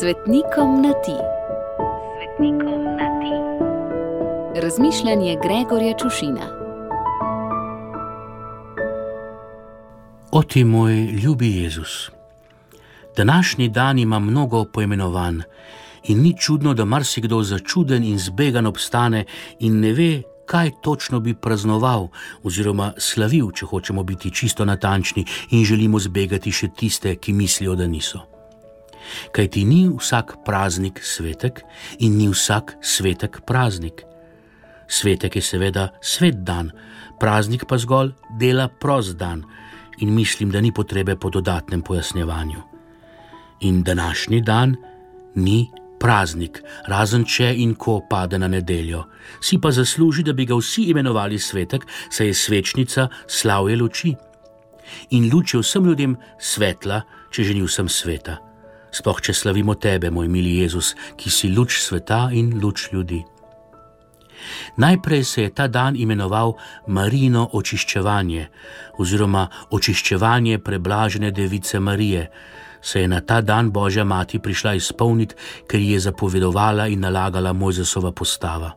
Svetnikom na ti. Svetnikom na ti. Razmišljanje Gregorja Čušina. O ti moj ljubi Jezus. Današnji dan ima mnogo poimenovanj in ni čudno, da marsikdo začuden in zbegan obstane in ne ve, kaj točno bi praznoval oziroma slavil, če hočemo biti čisto natančni in želimo zbegati še tiste, ki mislijo, da niso. Kaj ti ni vsak praznik svetek in ni vsak svetek praznik. Svetek je seveda svet dan, praznik pa zgolj dela prost dan in mislim, da ni potrebe po dodatnem pojasnjevanju. In današnji dan ni praznik, razen če in ko pade na nedeljo. Si pa zasluži, da bi ga vsi imenovali svetek, saj je svečnica slavje luči. In luč je vsem ljudem svetla, če že ni vsem sveta. Sploh če slavimo tebe, moj mili Jezus, ki si luč sveta in luč ljudi. Najprej se je ta dan imenoval Marino očiščevanje oziroma očiščevanje preblažene device Marije, se je na ta dan Božja mati prišla izpolniti, ker ji je zapovedovala in nalagala Mojzesova postava.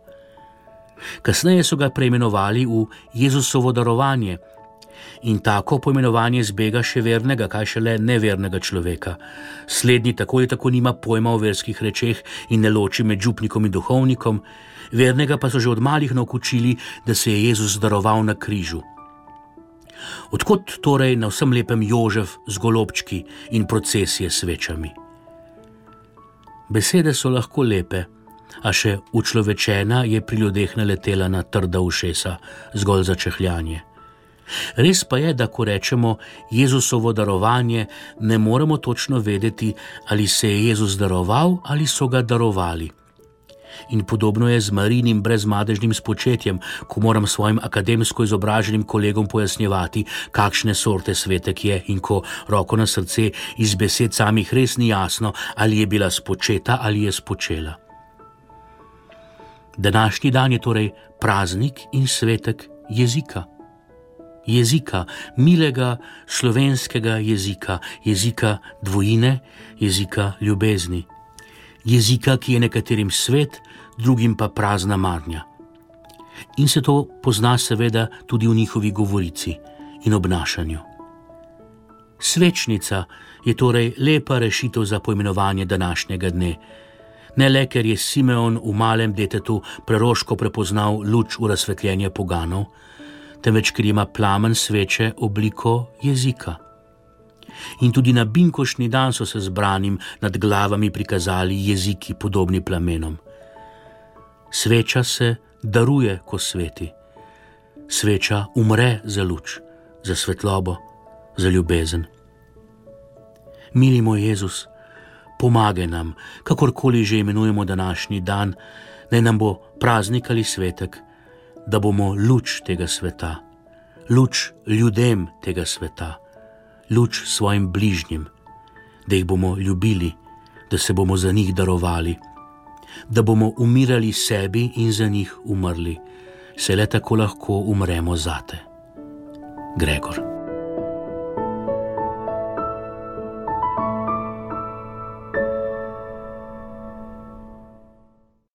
Kasneje so ga preimenovali v Jezusovo darovanje. In tako poimenovanje zbega še vernega, kaj šele nevernega človeka. Slednji tako ali tako nima pojma o verskih rečeh in ne loči med župnikom in duhovnikom, vernega pa so že od malih naučili, da se je Jezus daroval na križu. Odkot torej na vsem lepem Jožef z golobčki in procesije s svečami? Besede so lahko lepe, a še učlovečena je pri ljudeh naletela na trda ušesa, zgolj za čehljanje. Res pa je, da ko rečemo Jezusovo darovanje, ne moremo točno vedeti, ali se je Jezus daroval ali so ga darovali. In podobno je z marinim brezmadežnim spočetjem, ko moram svojim akademsko izobraženim kolegom pojasnjevati, kakšne sorte svetek je in ko roko na srce iz besed samih res ni jasno, ali je bila spočeta ali je spočela. Današnji dan je torej praznik in svetek jezika. Jezika, milega slovenskega jezika, jezika dvojine, jezika ljubezni jezika, ki je nekaterim svet, drugim pa prazna marnja. In se to pozna, seveda, tudi v njihovi govorici in obnašanju. Svečnica je torej lepa rešitev za poimenovanje današnjega dne. Ne le, ker je Simeon v malem detetu preroško prepoznal luč v razsvetljenje poganov, temveč ker ima plamen sveče obliko jezika in tudi na binkošni dan so se zbranim nad glavami prikazali jeziki podobni plamenom. Sveča se daruje, ko sveti. Sveča umre za luč, za svetlobo, za ljubezen. Mili moj Jezus, pomagaj nam, kakorkoli že imenujemo današnji dan, naj nam bo praznik ali svetek, da bomo luč tega sveta, luč ljudem tega sveta luč svojim bližnjim, da jih bomo ljubili, da se bomo za njih darovali, da bomo umirali sebi in za njih umrli, se le tako lahko umremo zate. Gregor.